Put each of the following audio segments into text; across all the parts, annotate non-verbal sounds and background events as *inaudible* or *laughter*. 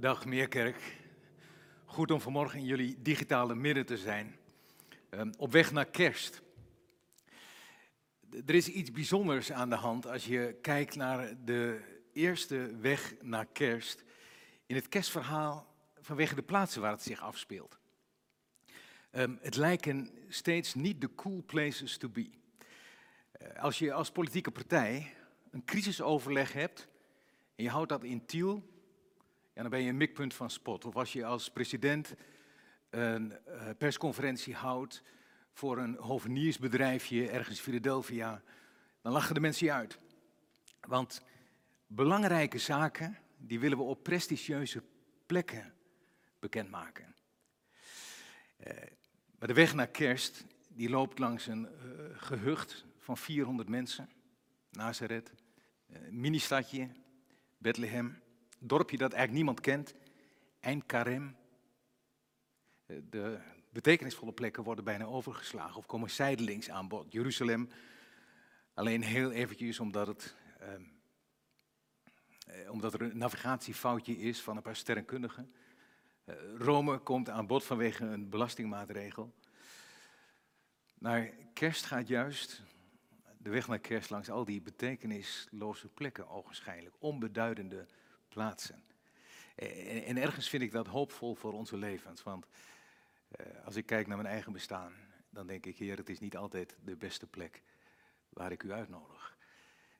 Dag Meerkerk. Goed om vanmorgen in jullie digitale midden te zijn. Um, op weg naar kerst. Er is iets bijzonders aan de hand als je kijkt naar de eerste weg naar kerst. In het kerstverhaal vanwege de plaatsen waar het zich afspeelt. Um, het lijken steeds niet de cool places to be. Uh, als je als politieke partij een crisisoverleg hebt en je houdt dat in Tiel, ja, dan ben je een mikpunt van spot. Of als je als president een uh, persconferentie houdt voor een hoveniersbedrijfje ergens in Philadelphia, dan lachen de mensen je uit. Want belangrijke zaken, die willen we op prestigieuze plekken bekendmaken. Uh, maar de weg naar kerst, die loopt langs een uh, gehucht van 400 mensen. Nazareth, mini-stadje, Bethlehem dorpje dat eigenlijk niemand kent, Ein Karem. Eh, de betekenisvolle plekken worden bijna overgeslagen of komen zijdelings aan bod. Jeruzalem, alleen heel eventjes omdat, het, ehm, eh, omdat er een navigatiefoutje is van een paar sterrenkundigen. Eh, Rome komt aan bod vanwege een belastingmaatregel. Maar kerst gaat juist de weg naar kerst langs al die betekenisloze plekken, ogenschijnlijk, onbeduidende plaatsen. En, en, ergens vind ik dat hoopvol voor onze levens. Want uh, als ik kijk naar mijn eigen bestaan, dan denk ik, Heer, het is niet altijd de beste plek waar ik u uitnodig.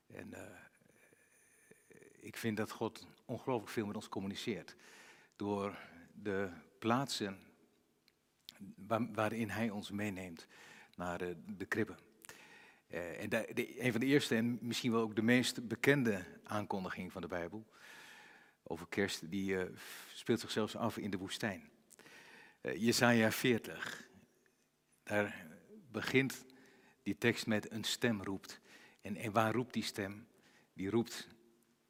En uh, ik vind dat God ongelooflijk veel met ons communiceert. Door de plaatsen waar, waarin Hij ons meeneemt naar de, de kribben. En een van de eerste en misschien wel ook de meest bekende aankondiging van de Bijbel over kerst, die uh, speelt zich zelfs af in de woestijn. Uh, Jesaja 40, daar begint die tekst met een stem roept. En, en waar roept die stem? Die roept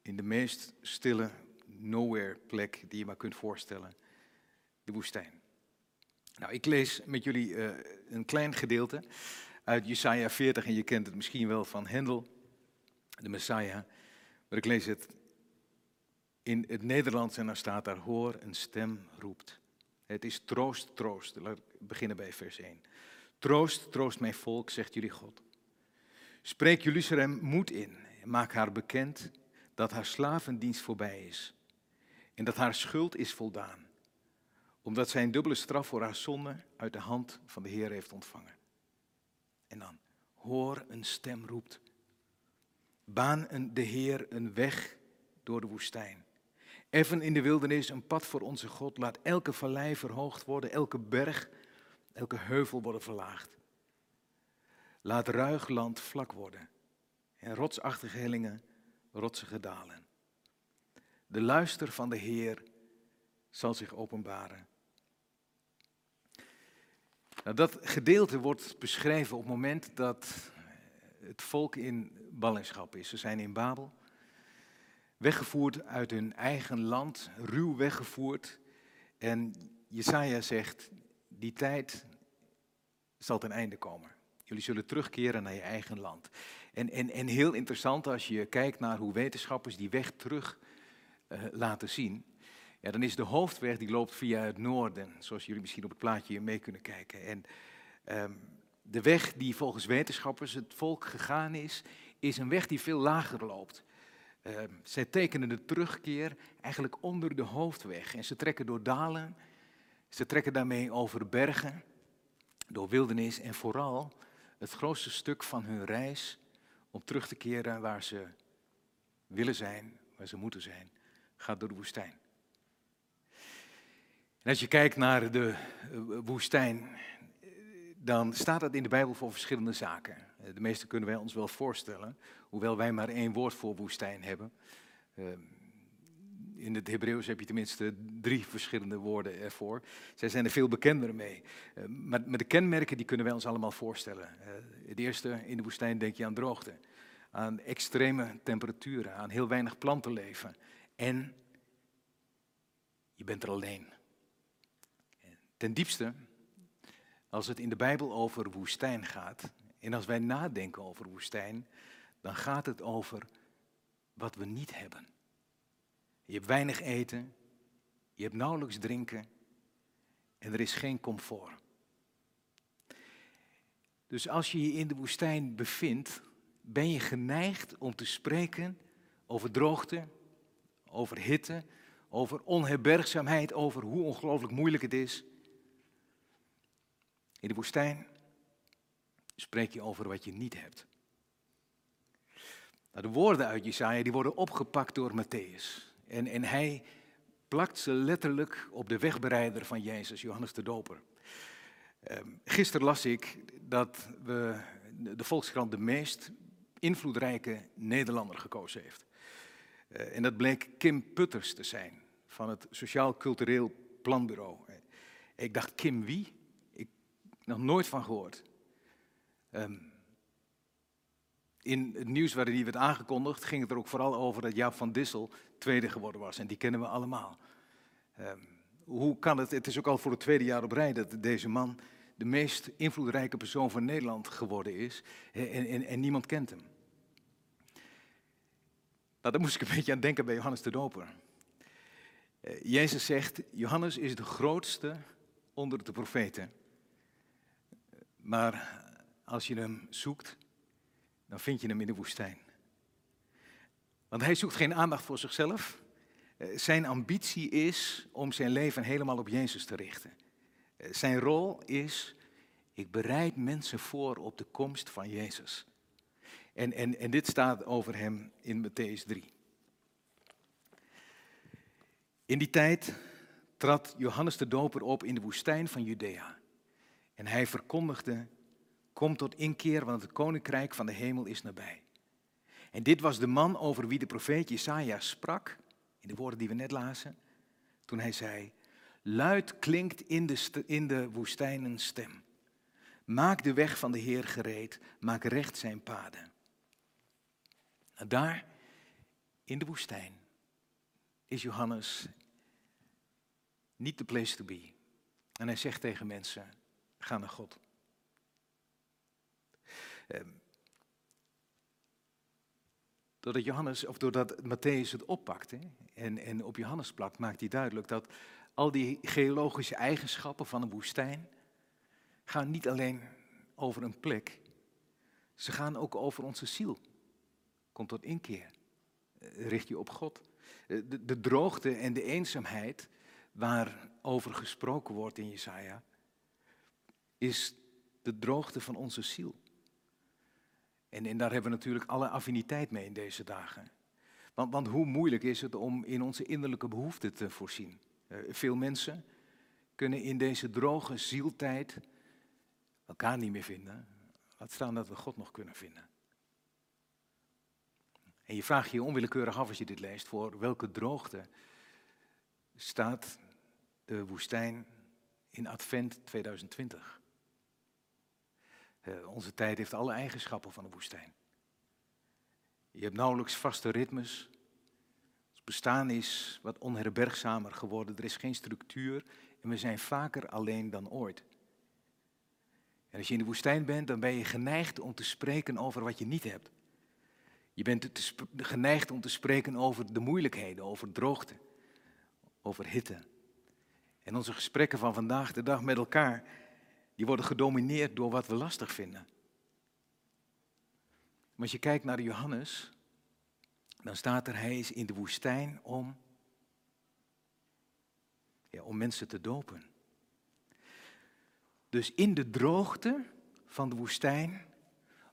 in de meest stille nowhere plek die je maar kunt voorstellen, de woestijn. Nou, ik lees met jullie uh, een klein gedeelte uit Jesaja 40 en je kent het misschien wel van Hendel, de Messiah. Maar ik lees het in het Nederlands en dan staat daar, hoor, een stem roept. Het is troost, troost. Laat ik beginnen bij vers 1. Troost, troost mijn volk, zegt jullie God. Spreek Jeruzalem moed in maak haar bekend dat haar slavendienst voorbij is en dat haar schuld is voldaan, omdat zij een dubbele straf voor haar zonde uit de hand van de Heer heeft ontvangen. En dan, hoor, een stem roept. Baan de Heer een weg door de woestijn. Effen in de wildernis een pad voor onze God. Laat elke vallei verhoogd worden, elke berg, elke heuvel worden verlaagd. Laat ruig land vlak worden en rotsachtige hellingen rotsige dalen. De luister van de Heer zal zich openbaren. Nou, dat gedeelte wordt beschreven op het moment dat het volk in ballingschap is. Ze zijn in Babel weggevoerd uit hun eigen land, ruw weggevoerd. En Jesaja zegt, die tijd zal ten einde komen. Jullie zullen terugkeren naar je eigen land. En, en, en heel interessant als je kijkt naar hoe wetenschappers die weg terug uh, laten zien. Ja, dan is de hoofdweg die loopt via het noorden, zoals jullie misschien op het plaatje mee kunnen kijken. En um, de weg die volgens wetenschappers het volk gegaan is, is een weg die veel lager loopt. Uh, zij tekenen de terugkeer eigenlijk onder de hoofdweg. En ze trekken door dalen, ze trekken daarmee over bergen, door wildernis en vooral het grootste stuk van hun reis om terug te keren waar ze willen zijn, waar ze moeten zijn, gaat door de woestijn. En als je kijkt naar de eh, woestijn, dan staat dat in de Bijbel voor verschillende zaken. Eh, de meeste kunnen wij ons wel voorstellen, hoewel wij maar één woord voor woestijn hebben. Ehm, in het Hebreeuws heb je tenminste drie verschillende woorden ervoor. Zij zijn er veel bekender mee. Ehm, maar, de kenmerken die kunnen wij ons allemaal voorstellen. Het eerste, in de woestijn denk je aan droogte. Aan extreme temperaturen, aan heel weinig plantenleven. En je bent er alleen. Ten diepste, als het in de Bijbel over woestijn gaat, en als wij nadenken over woestijn, dan gaat het over wat we niet hebben. Je hebt weinig eten, Je hebt nauwelijks drinken en er is geen comfort. Dus als je je in de woestijn bevindt, ben je geneigd om te spreken over droogte, over hitte, over onherbergzaamheid, over hoe ongelooflijk moeilijk het is. In de woestijn spreek je over wat je niet hebt. Nou, de woorden uit Jesaja die worden opgepakt door Matthäus. En, en hij plakt ze letterlijk op de wegbereider van Jezus, Johannes de Doper. Um, gisteren las ik dat we, de Volkskrant de meest invloedrijke Nederlander gekozen heeft. Uh, en dat bleek Kim Putters te zijn van het Sociaal Cultureel Planbureau. Ik dacht, Kim wie? Nog nooit van gehoord. Um, in het nieuws waarin die werd aangekondigd, ging het er ook vooral over dat Jaap van Dissel tweede geworden was. En die kennen we allemaal. Um, hoe kan het? Het is ook al voor het tweede jaar op rij dat deze man de meest invloedrijke persoon van Nederland geworden is. En, en, en niemand kent hem. Nou, daar moest ik een *laughs* beetje aan denken bij Johannes de Doper. Uh, Jezus zegt, Johannes is de grootste onder de profeten. Maar als je hem zoekt, dan vind je hem in de woestijn. Want hij zoekt geen aandacht voor zichzelf. Eh, zijn ambitie is om zijn leven helemaal op Jezus te richten. Eh, zijn rol is, ik bereid mensen voor op de komst van Jezus. En, en, en dit staat over hem in Matthäus 3. In die tijd trad Johannes de Doper op in de woestijn van Judea. En hij verkondigde, kom tot inkeer, want het koninkrijk van de hemel is nabij. En dit was de man over wie de profeet Jesaja sprak, in de woorden die we net lazen, toen hij zei, luid klinkt in de, in de woestijn een stem. Maak de weg van de Heer gereed, maak recht zijn paden. En daar, in de woestijn, is Johannes niet de place to be. En hij zegt tegen mensen, ga naar God. Um, doordat Johannes, of doordat Matthäus het oppakt en, en op Johannes plakt, maakt hij duidelijk dat al die geologische eigenschappen van een woestijn gaan niet alleen over een plek, ze gaan ook over onze ziel. Komt tot inkeer. Eh, richt je op God. Eh, de, de droogte en de eenzaamheid waarover gesproken wordt in Jesaja, is de droogte van onze ziel. En, en daar hebben we natuurlijk alle affiniteit mee in deze dagen. Want, want hoe moeilijk is het om in onze innerlijke behoeften te voorzien? Uh, veel mensen kunnen in deze droge zieltijd elkaar niet meer vinden. Laat staan dat we God nog kunnen vinden. En je vraagt je onwillekeurig af als je dit leest, voor welke droogte staat de woestijn in Advent 2020? Uh, onze tijd heeft alle eigenschappen van de woestijn. Je hebt nauwelijks vaste ritmes. Het bestaan is wat onherbergzamer geworden. Er is geen structuur en we zijn vaker alleen dan ooit. En als je in de woestijn bent, dan ben je geneigd om te spreken over wat je niet hebt. Je bent geneigd om te spreken over de moeilijkheden, over droogte, over hitte. En onze gesprekken van vandaag de dag met elkaar, die worden gedomineerd door wat we lastig vinden. Maar als je kijkt naar Johannes, dan staat er, hij is in de woestijn om, ja, om mensen te dopen. Dus in de droogte van de woestijn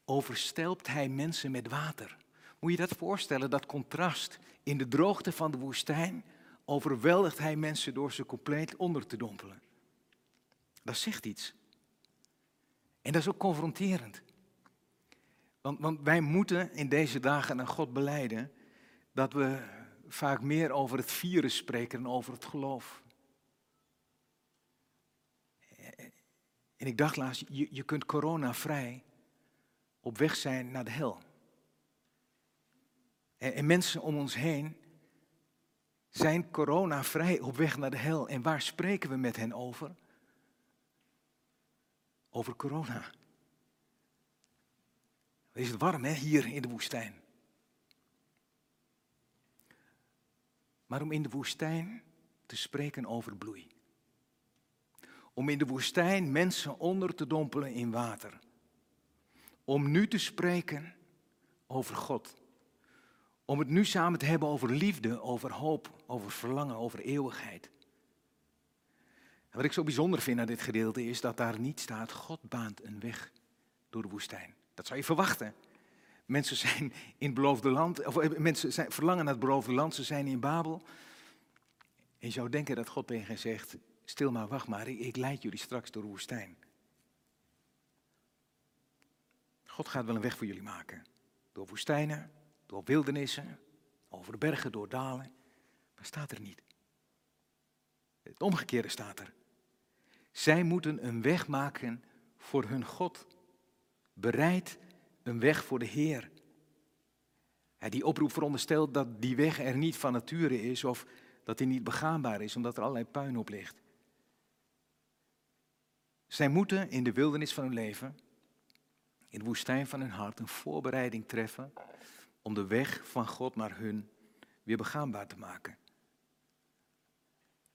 overstelpt hij mensen met water. Moet je dat voorstellen, dat contrast. In de droogte van de woestijn overweldigt hij mensen door ze compleet onder te dompelen. Dat zegt iets. En dat is ook confronterend. Want, want wij moeten in deze dagen aan God beleiden dat we vaak meer over het virus spreken dan over het geloof. En ik dacht laatst, je, je kunt corona-vrij op weg zijn naar de hel. En, en mensen om ons heen zijn corona-vrij op weg naar de hel. En waar spreken we met hen over? Over corona. Is het warm hè, hier in de woestijn. Maar om in de woestijn te spreken over bloei. Om in de woestijn mensen onder te dompelen in water. Om nu te spreken over God. Om het nu samen te hebben over liefde, over hoop, over verlangen, over eeuwigheid. Wat ik zo bijzonder vind aan dit gedeelte is dat daar niet staat, God baant een weg door de woestijn. Dat zou je verwachten. Mensen zijn in het beloofde land, of eh, mensen zijn, verlangen naar het beloofde land, ze zijn in Babel. En je zou denken dat God tegen hen zegt, stil maar, wacht maar, ik, leid jullie straks door de woestijn. God gaat wel een weg voor jullie maken. Door woestijnen, door wildernissen, over bergen, door dalen. Maar staat er niet. Het omgekeerde staat er. Zij moeten een weg maken voor hun God. Bereid een weg voor de Heer. Die oproep veronderstelt dat die weg er niet van nature is of dat die niet begaanbaar is omdat er allerlei puin op ligt. Zij moeten in de wildernis van hun leven, in de woestijn van hun hart, een voorbereiding treffen om de weg van God naar hun weer begaanbaar te maken.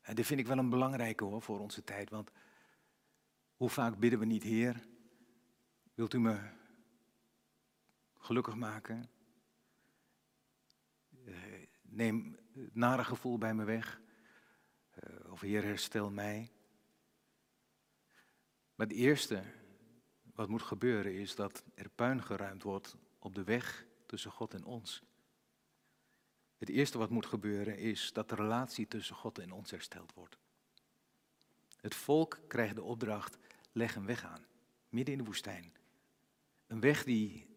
En dit vind ik wel een belangrijke hoor voor onze tijd, want hoe vaak bidden we niet, Heer, wilt u me gelukkig maken? Eh, neem het nare gevoel bij me weg. Eh, of Heer, herstel mij. Maar het eerste wat moet gebeuren is dat er puin geruimd wordt op de weg tussen God en ons. Het eerste wat moet gebeuren is dat de relatie tussen God en ons hersteld wordt. Het volk krijgt de opdracht, leg een weg aan, midden in de woestijn. Een weg die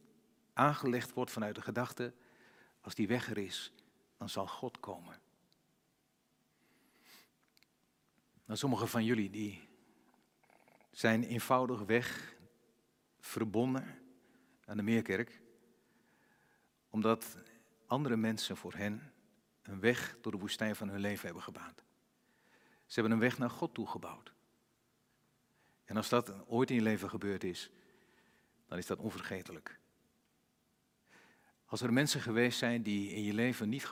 aangelegd wordt vanuit de gedachte, als die weg er is, dan zal God komen. Nou, sommigen van jullie die zijn eenvoudig weg verbonden aan de Meerkerk omdat andere mensen voor hen een weg door de woestijn van hun leven hebben gebaand. Ze hebben een weg naar God toegebouwd. En als dat ooit in je leven gebeurd is, dan is dat onvergetelijk. Als er mensen geweest zijn die in je leven niet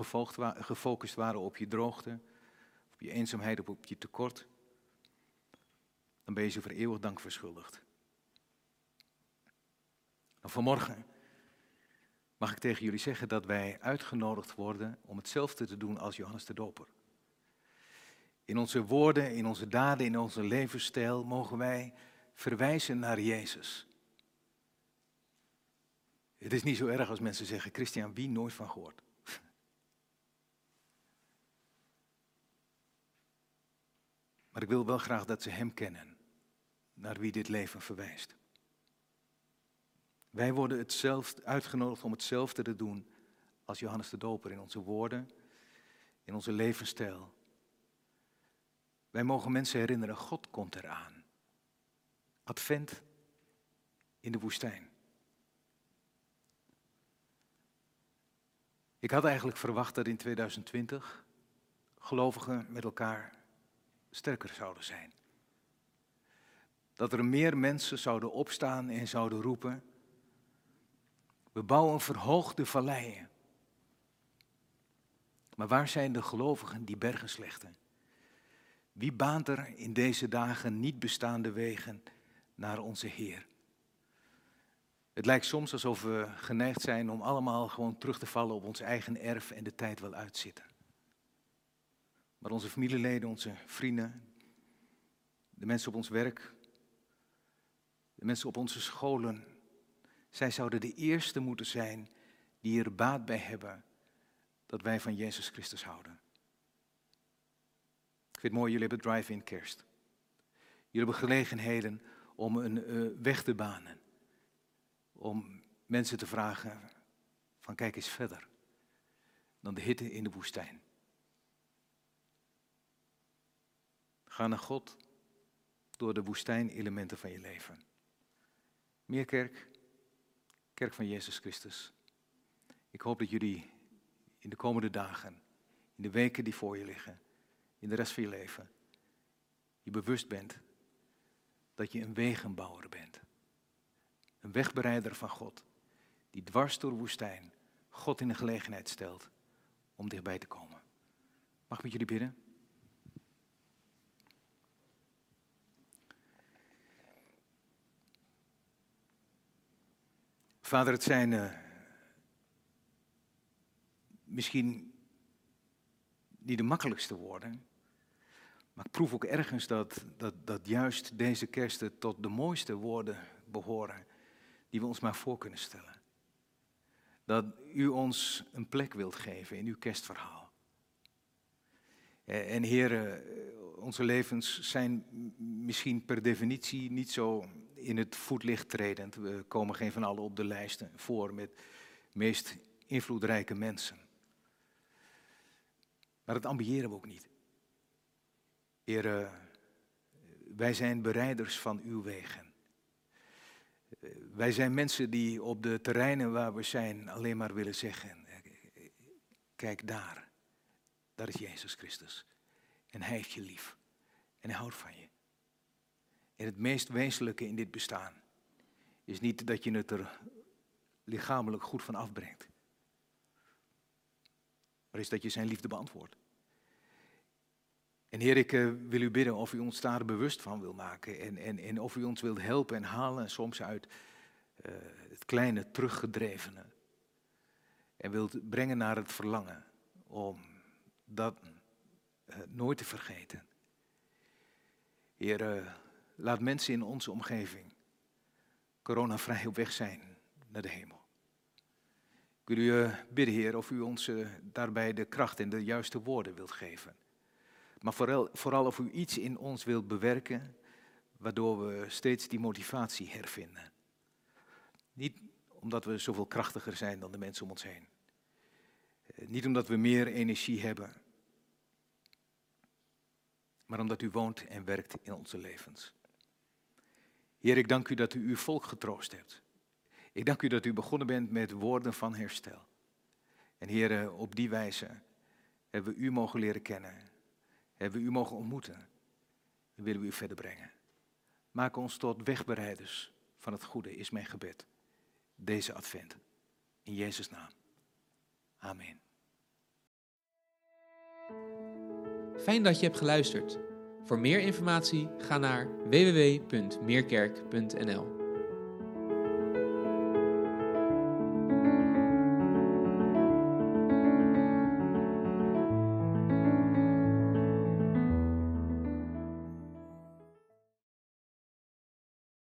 gefocust waren op je droogte, op je eenzaamheid, op je tekort, dan ben je ze voor eeuwig dank verschuldigd. Nou, vanmorgen mag ik tegen jullie zeggen dat wij uitgenodigd worden om hetzelfde te doen als Johannes de Doper. In onze woorden, in onze daden, in onze levensstijl mogen wij verwijzen naar Jezus. Het is niet zo erg als mensen zeggen, Christian, wie nooit van gehoord. *laughs* Maar ik wil wel graag dat ze Hem kennen, naar wie dit leven verwijst. Wij worden hetzelfde, uitgenodigd om hetzelfde te doen als Johannes de Doper in onze woorden, in onze levensstijl. Wij mogen mensen herinneren, God komt eraan. Advent in de woestijn. Ik had eigenlijk verwacht dat in 2020 gelovigen met elkaar sterker zouden zijn. Dat er meer mensen zouden opstaan en zouden roepen, we bouwen verhoogde valleien. Maar waar zijn de gelovigen die bergen slechten? Wie baant er in deze dagen niet bestaande wegen naar onze Heer? Het lijkt soms alsof we geneigd zijn om allemaal gewoon terug te vallen op ons eigen erf en de tijd wel uitzitten. Maar onze familieleden, onze vrienden, de mensen op ons werk, de mensen op onze scholen, zij zouden de eerste moeten zijn die er baat bij hebben dat wij van Jezus Christus houden. Vind het mooi, jullie hebben drive-in kerst. Jullie hebben gelegenheden om een uh, weg te banen. Om mensen te vragen van kijk eens verder dan de hitte in de woestijn. Ga naar God door de woestijnelementen van je leven. Meer kerk, Kerk van Jezus Christus. Ik hoop dat jullie in de komende dagen, in de weken die voor je liggen, in de rest van je leven je bewust bent dat je een wegenbouwer bent. Een wegbereider van God, die dwars door de woestijn God in de gelegenheid stelt om dichtbij te komen. Mag ik met jullie bidden? Vader, het zijn eh, misschien niet de makkelijkste woorden. Maar ik proef ook ergens dat, dat, dat juist deze kersten tot de mooiste woorden behoren die we ons maar voor kunnen stellen. Dat u ons een plek wilt geven in uw kerstverhaal. En heren, onze levens zijn misschien per definitie niet zo in het voetlicht tredend. We komen geen van allen op de lijsten voor met meest invloedrijke mensen. Maar dat ambiëren we ook niet. Heer, wij zijn bereiders van uw wegen. Wij zijn mensen die op de terreinen waar we zijn alleen maar willen zeggen, kijk daar, daar is Jezus Christus. En Hij heeft je lief. En Hij houdt van je. En het meest wezenlijke in dit bestaan is niet dat je het er lichamelijk goed van afbrengt. Maar is dat je zijn liefde beantwoordt. En Heer, ik uh, wil u bidden of u ons daar bewust van wil maken. En, en, en of u ons wilt helpen en halen, soms uit uh, het kleine teruggedrevene. En wilt brengen naar het verlangen om dat uh, nooit te vergeten. Heer, laat mensen in onze omgeving coronavrij op weg zijn naar de hemel. Ik wil u bidden, Heer, of u ons daarbij de kracht en de juiste woorden wilt geven. Maar vooral, vooral of u iets in ons wilt bewerken, waardoor we steeds die motivatie hervinden. Niet omdat we zoveel krachtiger zijn dan de mensen om ons heen. Eh, niet omdat we meer energie hebben. Maar omdat u woont en werkt in onze levens. Heer, ik dank u dat u uw volk getroost hebt. Ik dank u dat u begonnen bent met woorden van herstel. En Heer, op die wijze hebben we u mogen leren kennen hebben we u mogen ontmoeten. En willen we u verder brengen. Maak ons tot wegbereiders van het goede, is mijn gebed. Deze advent. In Jezus' naam. Amen. Fijn dat je hebt geluisterd. Voor meer informatie ga naar www.meerkerk.nl